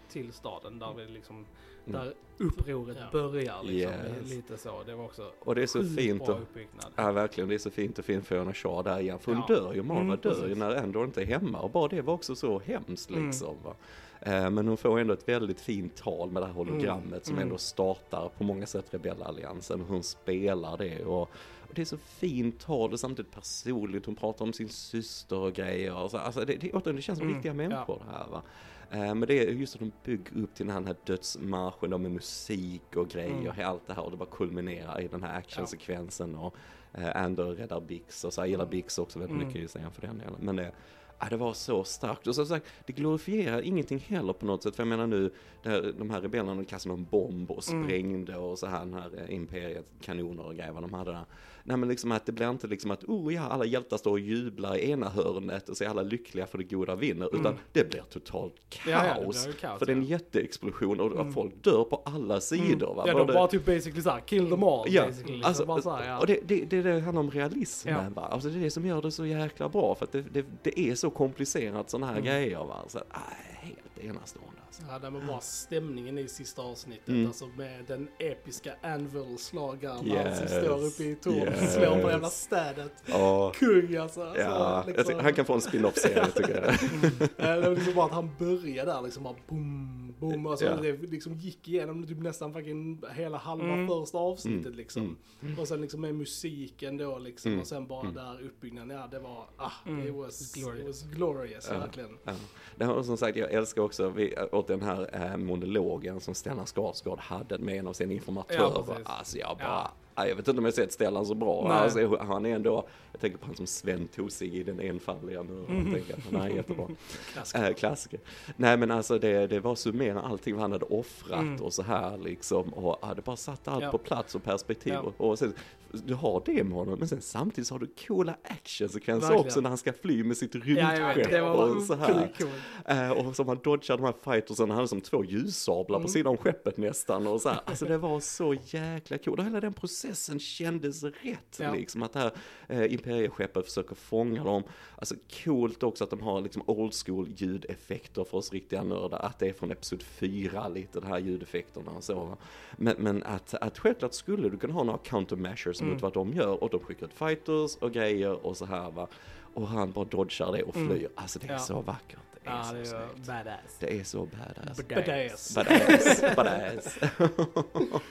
till staden där vi liksom, Mm. där upproret Ja. börjar liksom. Yes. Lite så. Det var också Och det är så fint att uppbyggnad. Ja verkligen, det är så fint att fin Fiona Shaw där igen. För hon Ja. dör ju, Marva Mm, dör ju när Endor inte är hemma. Och bara det var också så hemskt Mm. liksom. Va? Eh, Men hon får ändå ett väldigt fint tal med det här hologrammet som Mm. ändå startar på många sätt rebellalliansen. Hon spelar det och, och det är så fint tal och samtidigt personligt. Hon pratar om sin syster och grejer. Och så, alltså det, det, återigen, det känns som Mm, riktiga människor det här va. Eh, Men det är just att de bygger upp till den här dödsmarschen då med musik och grejer, Mm. allt det här och det bara kulminerar i den här actionsekvensen och eh, Andor räddar Bix och så jag gillar Bix också väldigt Mm. mycket i serien för den delen. Men det, ja, det var så starkt och som sagt, det glorifierar ingenting heller på något sätt. För jag menar nu, det här, de här rebellerna kastade en bomb och Mm. sprängde och så här, den här eh, imperiet, kanoner och grejer vad de hade där. Nej men liksom att det blir inte liksom att, oh ja, alla hjältar står och jublar i ena hörnet och så är alla lyckliga för det goda vinner. Utan Mm. det blir totalt kaos. Ja, ja, det blir kaos, för det är en ja. jätteexplosion och Mm. folk dör på alla sidor. Va? Ja, de bara typ basically såhär, kill them all. Ja, liksom. alltså, här, ja. och det, det, det, det handlar om realismen Ja. va. Alltså det är det som gör det så jäkla bra för att det, det, det är så komplicerat sådana här Mm. grejer va. Så att, äh, helt enastående alltså. Ja, det var bara stämningen i sista avsnittet, Mm. alltså med den episka anvil-slagaren Yes, som står uppe i tornet och yes. slår på jävla städet. Ja, Kung alltså. alltså ja jag liksom. tycker, han kan få en spin-off-serie tycker jag. Eh, Det var liksom bara att han börjar där liksom bara boom, boom, alltså Ja. det liksom gick igenom typ nästan fucking hela halva Mm. första avsnittet Mm, liksom. Och sen liksom med musiken då liksom, Mm, och sen bara mm. där uppbyggnaden, ja det var, ah, Mm. it was Glorious. it was glorious Ja. verkligen. Ja. Det här, som sagt, jag älskar också vi, åt den här eh, monologen som Stellan Skarsgård hade med en av sina informatörer. Ja, precis. alltså jag bara. Jag vet inte om jag sett Stellan så bra. Alltså, han är ändå, jag tänker på han som Sven Tosig i Den enfaldiga mördaren. Mm. Jag tänker att Han är jättebra. Klassiker. Äh, klassiker. Nej men alltså det, det var summera allting vad han hade offrat Mm. och så här liksom. Och ja, det bara satte allt Ja. på plats och perspektiv. Ja. Och, och sen, du har det med honom men sen samtidigt så har du coola actionsekvenser också när han ska fly med sitt Ja, rymdskepp det var och så här. cool. Eh, och som han dodgar de här fightersen, han hade som två ljussablar Mm. på sidan om skeppet nästan och så här. Alltså det var så jäkla coolt. Och hela den processen kändes rätt Ja. liksom. Att det här eh, imperieskeppet försöker fånga dem. Alltså coolt också att de har liksom old school ljudeffekter för oss riktiga nördar. Att det är från episod 4 lite, de här ljudeffekterna och så. Men, men att, att självklart skulle du kunna ha några countermeasures Mm. mot vad de gör. Och de skickar ut fighters och grejer och så här va. Och han bara dodgar det och Mm. flyr. Alltså det är Ja. så vackert. Det är Ja, så det snyggt. badass. Det är så badass. Badass. Badass, badass.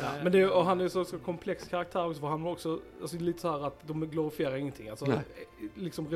Ja, men det, och han är så, så komplex karaktär också för han var också, alltså lite så här att de glorifierar ingenting. Alltså, Nej. liksom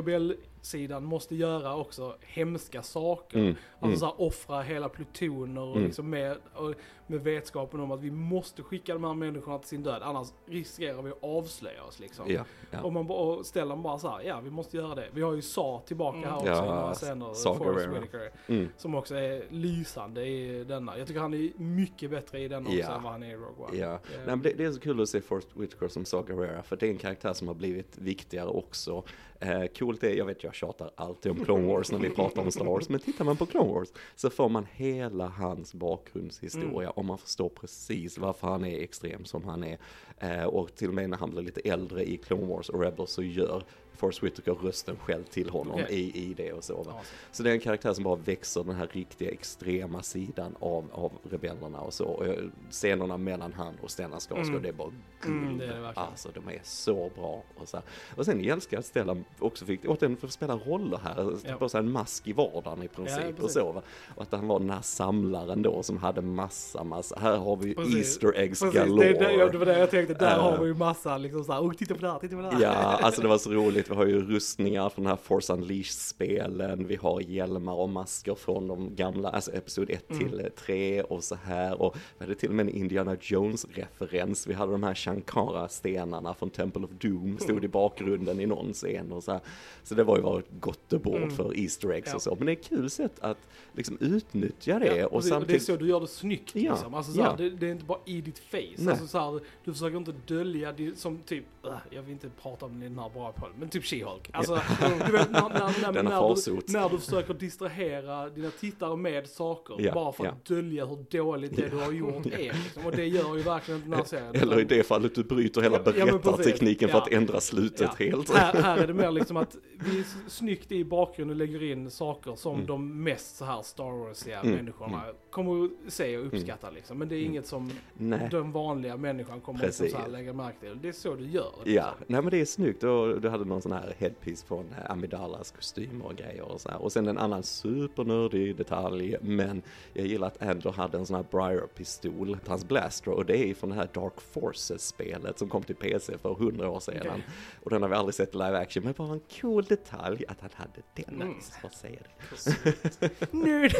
rebellsidan måste göra också hemska saker. Mm, Alltså mm. så här, offra hela plutoner och Mm. liksom med, och med vetskapen om att vi måste skicka de här människorna till sin död, annars riskerar vi att avslöja oss liksom. Ja, ja. Och man bara, och ställer bara så här, ja vi måste göra det. Vi har ju Sa tillbaka Mm. här också Ja, i några scener. Whitaker. Mm. Som också är lysande i denna. Jag tycker han är mycket bättre i denna också Ja. än vad han är i Rogue One. Ja, Eh, Nej, men det, det är så kul att se Forrest Whitaker som Saw Gerrera, för det är en karaktär som har blivit viktigare också. Eh, coolt är, jag vet jag tjatar alltid om Clone Wars när vi pratar om Star Wars, men tittar man på Clone Wars så får man hela hans bakgrundshistoria och man förstår precis varför han är extrem som han är. Eh, och till och med när han blir lite äldre i Clone Wars och Rebels så gör Forrest Whitaker rösten själv till honom Okej. i, i det och så. Ja, Så det är en karaktär som bara växer den här riktiga extrema sidan av, av rebellerna och så. Och jag- scenerna mellan han och Stellan Skarsgård, Mm. det är bara guld. Mm, det verkligen. Alltså de är så bra. Och, så här. och sen älskar jag att Stellan också fick, återigen få spela roller här, Ja. på så här en mask i vardagen i Ja, princip. och precis. så va? Och att han var den här samlaren då som hade massa, massa, här har vi Precis. Easter eggs Precis, galore. det, det, ja, det var det jag tänkte, där Eh. har vi ju massa liksom såhär, oh titta på det här, titta på det här. Ja, alltså det var så roligt. Vi har ju rustningar från den här Force Unleashed-spelen. Vi har hjälmar och masker från de gamla, alltså episod 1 Mm. till 3 och så här. Och vi hade till och med en Indiana Jones-referens. Vi hade de här Shankara-stenarna från Temple of Doom, stod Mm. i bakgrunden i någon scen och så här. Så det var ju bara ett gottebord Mm. för Easter eggs Ja. och så. Men det är ett kul sätt att liksom utnyttja det. Ja, och och, det, och det är samtidigt... så du gör det snyggt Ja, liksom. Alltså, såhär, ja. det, det är inte bara i ditt face. Nej. Alltså, såhär, du försöker inte dölja det som typ, jag vill inte prata om den här bra på men typ She-Hulk. Alltså, du vet när, när, när, när, du, när du försöker distrahera dina tittare med saker Ja, bara för att dölja hur dåligt det du har gjort är. Liksom. Och det gör ju verkligen den här serien. Eller i det fallet du bryter hela Ja, ja, berättartekniken för Ja. att ändra slutet Ja. helt. Här, här är det mer liksom att vi snyggt i bakgrunden lägger in saker som Mm. de mest så här Star Warsiga Mm, människorna kommer att se och uppskatta liksom. Men det är Mm. inget som Nej. den vanliga människan kommer att liksom Precis. så här lägga märke till. Det är så du gör. Ja, nej men det är snyggt och du hade någon sån här headpiece från eh, Amidalas kostymer och grejer och så här. Och sen en annan supernördig detalj, men jag gillar att Andrew hade en sån här Briar-pistol, hans blaster, och det är från det här Dark Forces-spelet som kom till PC för hundra år sedan. Okej. Och den har vi aldrig sett i live action, men bara en cool detalj att han hade den. Mm. Vad säger det? Nerd!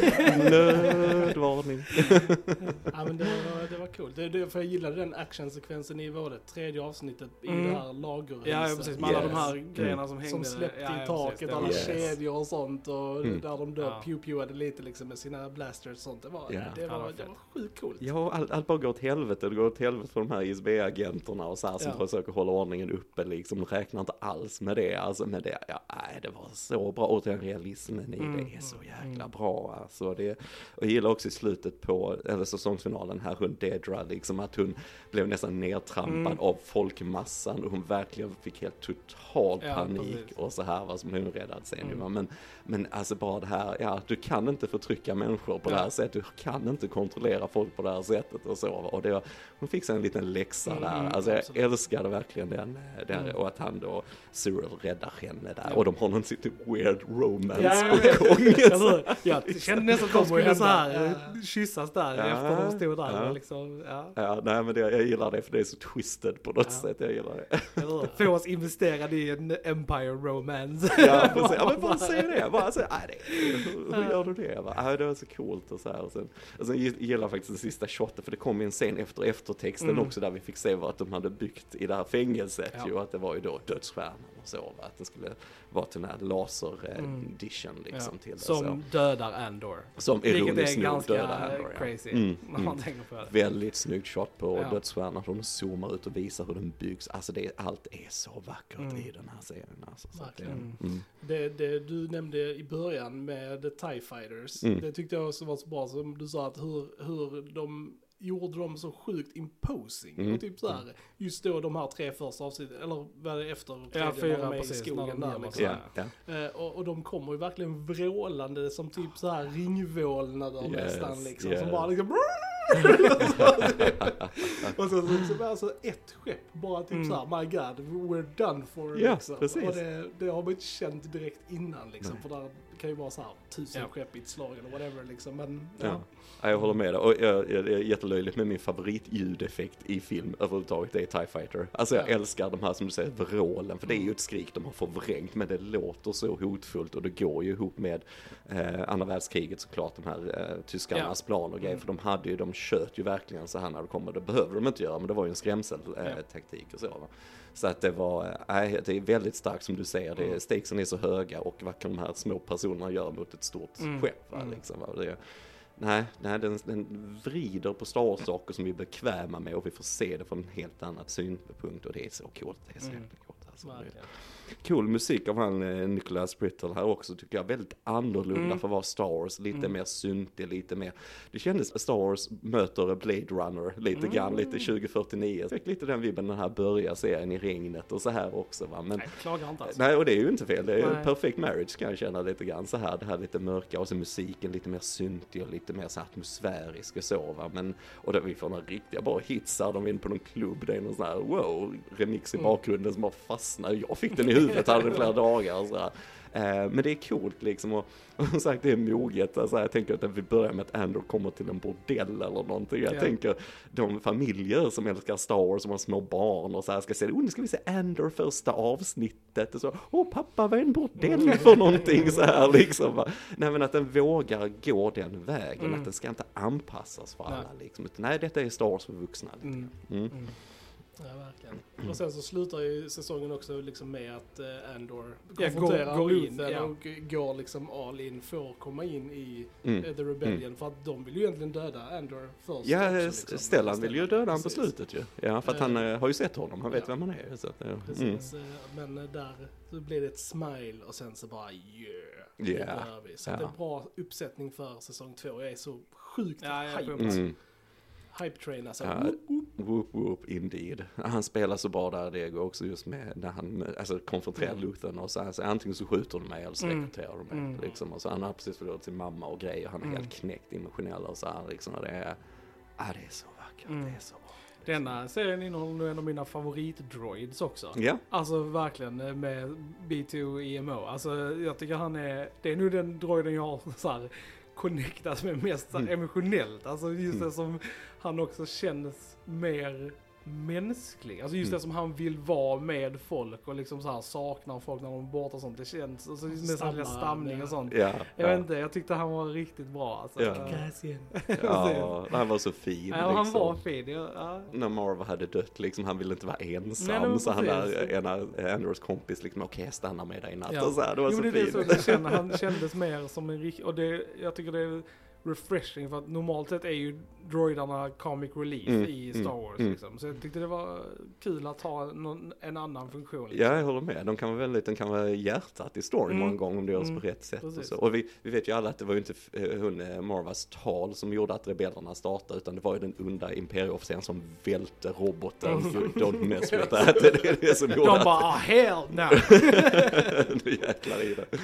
Nödvarning. Ja men det var, det var coolt. Det, det, för jag gillade den actionsekvensen i var det tredje avsnittet i Mm. det här lagerhuset. Ja, ja, precis. Med alla Yes. de här grejerna som hängde. Som släppte ja, i taket, precis, alla Yes. kedjor och sånt och Mm. där de då Ja. pew-pewade lite liksom med sina blasters och sånt. Det var, Ja. det Ja, var, det var sjukt coolt. Ja, allt, allt bara går åt helvete. Det går åt helvete för de här ISB-agenterna och så här som Ja. försöker hålla ordningen uppe liksom. De räknar inte alls med det. Alltså med det, ja, nej, det var så bra. Återigen realismen i Mm. det är så jäkla Mm. bra. Alltså det, och jag gillar också i slutet på, eller säsongsfinalen här, hon Dedra, liksom att hon blev nästan nedtrampad Mm. av folkmassan och hon verkligen fick helt totalt Ja, panik precis. och så här vad som blir hon räddad sen ju, Mm. men, men alltså bara det här, ja du kan inte förtrycka människor på det Ja. här sättet, du kan inte kontrollera folk på det här sättet och så. Och det, hon fick sig en liten läxa Mm, där, alltså jag absolut. älskade verkligen den, den Mm. och att han då, Cyril räddar henne där Ja. och de har någon lite weird romance Ja, på ja, gång. Hur? Jag kände nästan att de skulle så här Ja. eh, kyssas där Ja, efter de stod där ja. liksom, ja. Ja, nej men det, jag gillar det för det är så twisted på något Ja. sätt, jag gillar det. Få oss investerade i en Empire romance. Ja, precis. Ja, men bara säg det. Bara så, nej, det, hur, hur gör du det? Va? Ja, det var så coolt och så här. Och sen, och sen gillar jag faktiskt den sista shoten, för det kom ju en scen efter eftertexten Mm. också, där vi fick se vad de hade byggt i det här fängelset Ja. ju, att det var ju då dödsstjärnan så, va? att den skulle vara till den här laser-edition Mm. liksom Ja. till det. Som dödar Andor. så. som ironiskt nog dödar Andor, ja. crazy Mm, mm. Väldigt snyggt shot på Ja. dödsstjärnan, hon zoomar ut och visar hur den byggs. Alltså det, allt är så vackert Mm. i den här serien. Alltså, så Verkligen. mm. Det, det du nämnde i början med The TIE Fighters, Mm. det tyckte jag också var så bra som du sa att hur, hur de gjorde dem så sjukt imposing. Mm. Och typ så här, just då de här tre första avsnitten, eller vad är det efter Ja, tredje, när fyra de är i precis. när skogen de där liksom. Ja, ja. Eh, och, och de kommer ju verkligen vrålande som typ så här ringvålnader Yes, nästan liksom. yes. Som bara liksom... och så, så liksom alltså ett skepp bara typ Mm. så här, my god, we're done for Ja, liksom. precis. Och det, det har man inte känt direkt innan liksom. Nej. För där kan ju vara så här tusen Ja. skepp i ett slag eller whatever liksom. Men Ja. ja. Ja, jag håller med dig. Och jag, jag, det är jättelöjligt med min favoritljudeffekt i film överhuvudtaget, det är TIE Fighter. Alltså jag Ja. älskar de här som du säger, vrålen, för det är ju ett skrik de har förvrängt, men det låter så hotfullt och det går ju ihop med eh, andra världskriget såklart, de här eh, tyskarnas plan och grejer, Mm. för de hade ju, de sköt ju verkligen så här när det kommer, det behövde de inte göra, men det var ju en skrämseltaktik eh, Ja. taktik och så. Va? Så att det var, eh, nej, det är väldigt starkt som du säger, det, Mm. stakesen är så höga och vad kan de här små personerna göra mot ett stort Mm. skepp? Va? Mm. Liksom, va? Det, Nej, nej den, den vrider på Star Wars-saker som vi är bekväma med och vi får se det från en helt annat synpunkt och det är så coolt. Det är så Mm. coolt. Alltså. verkligen. Cool musik av han eh, Nicholas Brittle här också tycker jag. Väldigt annorlunda Mm. för att vara Star Wars. Lite Mm. mer syntig, lite mer. Det kändes Star Wars möter Blade Runner lite Mm. grann, lite 2049. Jag fick lite den vibben den här börjar serien i regnet och så här också va. Men Nej, klagar inte alltså. Nej, och det är ju inte fel. Det är ju perfect marriage kan jag känna lite grann så här. Det här lite mörka och så musiken lite mer syntig och lite mer så atmosfärisk och så va. Men, och då vi får några riktiga bra hits här. De är inne på någon klubb. Det är någon sån här wow remix i Mm. bakgrunden som bara fastnar. Jag fick den i huvudet, den i flera dagar och så här. Eh, men det är coolt liksom och, och som sagt det är moget. Alltså, jag tänker att vi börjar med att Andor kommer till en bordell eller någonting. Jag Ja. tänker de familjer som älskar Star Wars som har små barn och så här ska se, oh nu ska vi se Andor första avsnittet och så, åh pappa vad är en bordell för någonting så här liksom. Va? Nej men att den vågar gå den vägen, Mm. att den ska inte anpassas för alla Nej. liksom. Utan, nej detta är Star Wars för vuxna. Liksom. Mm. Mm. Mm. Ja, verkligen. Och sen så slutar ju säsongen också liksom med att eh, Andor Ja, konfronterar går- går ut, Ethan ja. och går liksom all in för att komma in i Mm. eh, The Rebellion. För att de vill ju egentligen döda Andor först. Ja, också, liksom. Stellan vill ju döda honom på slutet ju. Ja, för att han eh, har ju sett honom, han vet ja. vem han är. Så att, eh, mm. Precis, men där så blir det ett smile och sen så bara yeah, det Yeah. behöver vi. Så Ja. det är en bra uppsättning för säsong två. Jag är så sjukt Ja, hype. Hype train alltså. Ja, whoop whoop indeed. Han spelar så bra där Diego också just med när han alltså, konfronterar Mm. Luthen och så, alltså, antingen så skjuter de mig eller så Mm. rekryterar de mig. Mm. Liksom. Och så han har precis förlorat sin mamma och grejer, han är Mm. helt knäckt emotionell och så här liksom. Och det är, ja det är så vackert, Mm. det är så bra. Denna serien innehåller en av mina favoritdroids också. Ja, Alltså verkligen eh, med B2 EMO. Alltså jag tycker han är, det är nog den droiden jag har så här connectas med mest Mm. emotionellt. Alltså just Mm. det som han också känns mer mänsklig. Alltså just Mm. det som han vill vara med folk och liksom så här saknar folk när de är borta och sånt. Det känns, alltså med sån stamning och sånt. ja. Jag ja. vet inte, jag tyckte han var riktigt bra alltså. Ja. Ja, han var så fin Ja, han liksom. var fin. Ja. När Marva hade dött liksom, han ville inte vara ensam. Nej, så han där, ena Andrews kompis liksom, okej jag stannar med dig i natt Ja. och så här, det var Jo, så det är fint. det som jag känner. Han kändes mer som en riktig, och det, jag tycker det refreshing för att normalt sett är ju droidarna comic relief Mm, i mm, Star Wars mm. liksom. Så jag tyckte det var kul att ha någon, en annan funktion. Liksom. Ja, jag håller med. De kan vara väldigt, de kan vara hjärtat i storyn Mm. många gånger om det görs Mm. på rätt sätt och Precis. så. Och vi, vi vet ju alla att det var ju inte eh, hon eh, Marvas tal som gjorde att rebellerna startade, utan det var ju den onda imperieofficeren som välte roboten. Don't mess with that. Det är det som De gjorde att bara ah, hell no! nu jäklar i det.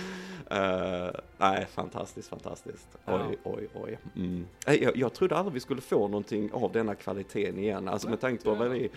Eh, nej, fantastiskt, fantastiskt. Oj, Ja. oj, oj. Mm. Nej, Jag, jag trodde aldrig vi skulle få någonting av denna kvaliteten igen. Alltså med tanke på vad vi,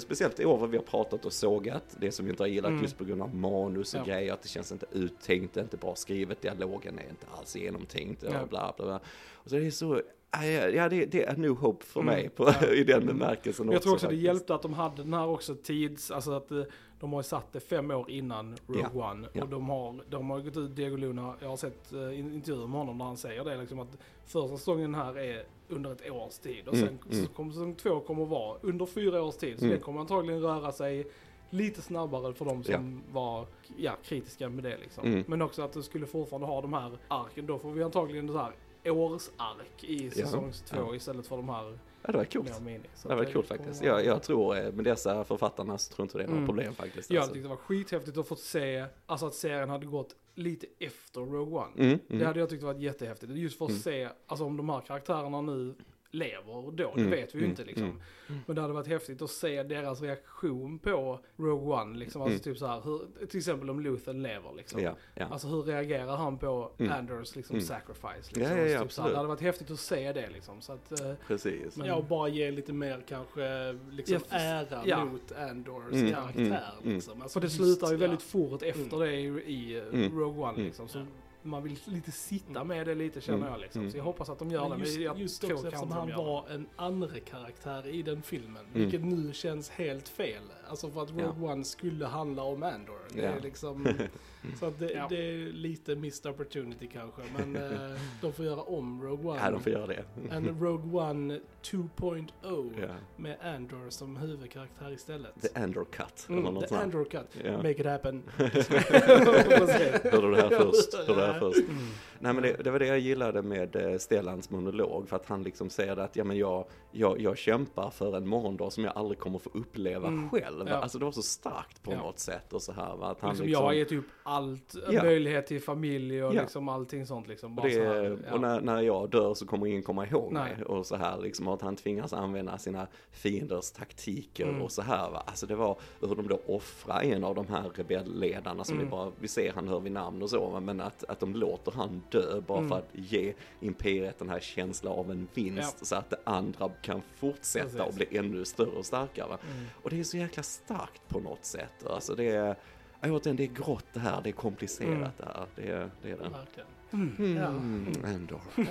speciellt i år vad vi har pratat och sågat, det som vi inte har gillat Mm. just på grund av manus och Ja. grejer, att det känns inte uttänkt, inte bra skrivet, dialogen är inte alls genomtänkt och Ja. bla bla bla. Och så är det så, nej, ja det, det är new hope för Mm. mig på, Ja. i den bemärkelsen Men jag tror också det faktiskt. hjälpte att de hade den här också tids, alltså att eh, de har ju satt det fem år innan Rogue One. ja. Och de har, de har gått ut, Diego Luna, jag har sett uh, intervjuer med honom där han säger det liksom att första säsongen här är under ett års tid. Och Mm, sen mm. så kommer säsong två kommer att vara under fyra års tid. Så Mm. det kommer antagligen röra sig lite snabbare för de som var ja, kritiska med det liksom. Mm. Men också att du skulle fortfarande ha de här arken. Då får vi antagligen så här årsark i säsong två ja. istället för de här Ja, det var coolt. Så Det var coolt faktiskt. Jag, jag tror eh, med dessa författarna så tror inte det är några Mm. problem faktiskt. Jag alltså. tyckte det var skithäftigt att få se, alltså att serien hade gått lite efter Rogue One. Mm, Det mm. hade jag tyckt varit jättehäftigt. Just för att Mm. se, alltså om de här karaktärerna nu lever då, Mm, det vet vi ju mm, inte liksom. mm. Men det hade varit häftigt att se deras reaktion på Rogue One, liksom. Alltså Mm. typ så här, hur, till exempel om Luthen lever liksom. Ja, ja. Alltså hur reagerar han på Mm. Anders liksom Mm. sacrifice? Liksom. ja, ja, Så typ så här, absolut. det hade varit häftigt att se det liksom. Så att, eh, Precis. Men- Ja, och bara ge lite mer kanske liksom Ja, ära ja. mot Andors Mm, karaktär. mm, mm. Liksom. Alltså, för det slutar ju ja. väldigt fort efter Mm. det i, i Mm. Rogue One Mm. liksom. Så Ja. Man vill lite sitta med det lite känner Mm. jag liksom. Mm. Så jag hoppas att de gör det. Just, jag just också eftersom han var en andra karaktär i den filmen. Mm. Vilket nu känns helt fel. Alltså för att Rogue One skulle handla om Andor. Det Ja. är liksom, så att det, Ja. det är lite missed opportunity kanske. Men eh, de får göra om Rogue One. Ja, de får göra det. En Rogue One 2.0 Ja. med Andor som huvudkaraktär istället. The Andor Cut, eller Mm, något the. Andor cut. Ja. Make it happen. Hörde du det här först? Hörde det här först? Mm. Nej men det, det var det jag gillade med eh, Stellans monolog, för att han liksom säger att ja men jag, jag, jag kämpar för en morgondag som jag aldrig kommer få uppleva Mm. själv. Ja. Alltså det var så starkt på Ja. något sätt och så här va? att han Liksom, liksom, jag har gett upp allt, Ja. möjlighet till familj och Ja. liksom allting sånt liksom. och, Bara så det, här, ja. och när, när jag dör så kommer ingen komma ihåg Nej. mig och så här liksom och att han tvingas använda sina fienders taktiker Mm. och så här va. Alltså det var hur de då offrar en av de här rebellledarna som Mm. vi bara, vi ser han hör vid namn och så va? men att, att de låter han dö bara Mm. för att ge imperiet den här känslan av en vinst så att det andra kan fortsätta Precis. och bli ännu större och starkare. Mm. Och det är så jäkla starkt på något sätt. Alltså det är, ja, återigen, det är grått det här, det är komplicerat Mm. det här. Det är det. Är det. Mm. Ja. Mm, ändå. Ja.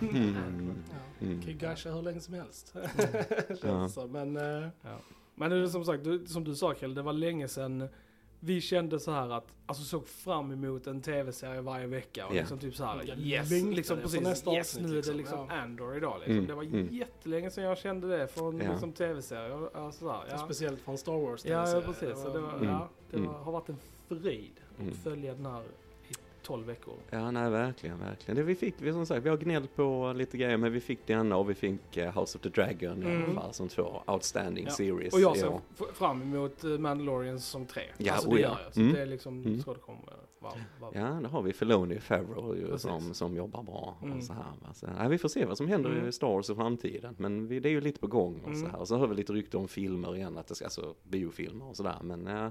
Mm. Ja. Mm. Kan ju gusha hur länge som helst. Känns Ja. som. Men eh, Men det är som sagt, du, som du sa Kjell, det var länge sedan vi kände så här att, alltså såg fram emot en tv-serie varje vecka och Ja. liksom typ så här, yes, liksom precis, nästa yes avsnitt, nu är det liksom, liksom ja. Andor idag liksom. Mm, Det var mm. jättelänge sedan jag kände det från Ja. liksom tv-serier. Alltså, så här, ja. speciellt från Star Wars. Ja, ja precis. Så det, var, Mm. ja, det Mm. var, har varit en Mm. att följa den här 12 veckor. Ja, nej, verkligen, verkligen. Det vi fick, vi som sagt, vi har gnällt på lite grejer, men vi fick denna och vi fick eh, House of the Dragon i Mm. alla fall som två outstanding Ja. series. Och jag i ser f- fram emot eh, Mandalorian säsong 3. Ja, alltså oh det ja. gör jag. Så Mm. det är liksom, Mm. så det kommer vara. Ja, där har vi Filoni och Favreau ju, som, som jobbar bra Mm. och så här. Så, nej, vi får se vad som händer Mm. i Star Wars i framtiden, men vi, det är ju lite på gång och så Mm. här. Och så hör vi lite rykte om filmer igen, att det ska, alltså biofilmer och sådär, men ja,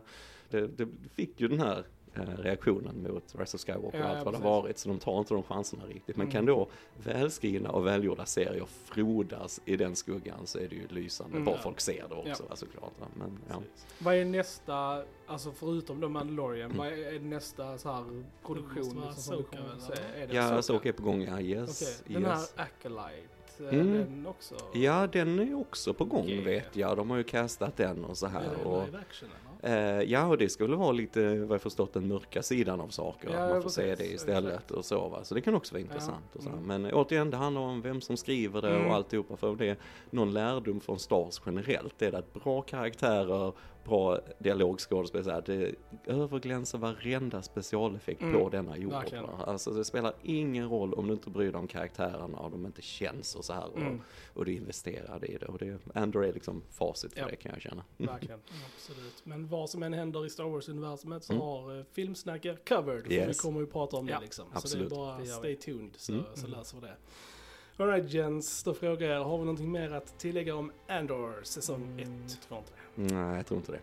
det, det fick ju den här reaktionen mot Rise of Skywalker Ja, och allt ja, vad det precis. varit, så de tar inte de chanserna riktigt. Men Mm. kan då välskrivna och välgjorda serier frodas i den skuggan så är det ju lysande, Mm. bara folk ser det också Ja. såklart. Va? Men, ja. Vad är nästa, alltså förutom då Mandalorian, Mm. vad är nästa så här produktion måste vara liksom, som eller? Är det Ja? Ahsoka är på gång, ja, yes. Okej, den här yes. Acolyte, är Mm. den också? Ja, den är också på gång Okej. vet jag. De har ju castat den och så Är här. det Och, live action? Eh, ja, och det skulle vara lite, vad jag förstått, den mörka sidan av saker. Ja, att man får se det istället och så va. Så det kan också vara intressant. Och så. Mm. Men återigen, det handlar om vem som skriver det Mm. och alltihopa. För det är någon lärdom från Stars generellt. Det är att bra karaktärer bra dialogskådespel så här, det överglänser varenda specialeffekt på Mm, denna jord. Alltså det spelar ingen roll om du inte bryr dig om karaktärerna och de inte känns och så här Mm. och, och du investerar i det. Och det, Andor är liksom facit för Ja. det kan jag känna. Verkligen. Absolut. Men vad som än händer i Star Wars-universumet så Mm. har uh, Filmsnackar covered. För Yes. vi kommer ju prata om Ja, det liksom. absolut. Så det är bara Det stay tuned så, Mm. så Mm. läser vi det. Alright Jens, då frågar jag, har vi någonting mer att tillägga om Andor säsong 1? Mm, tror inte det. Nej, jag tror inte det.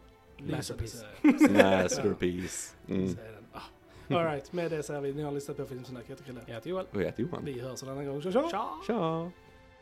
Masterpiece. Masterpiece. Mm. Ah. Alright, med det säger vi, ni har lyssnat på Filmsnack, jag heter Chrille. Jag heter Joel. Och jag heter Johan. Vi hörs en annan gång, tja tja! Tja! Tja!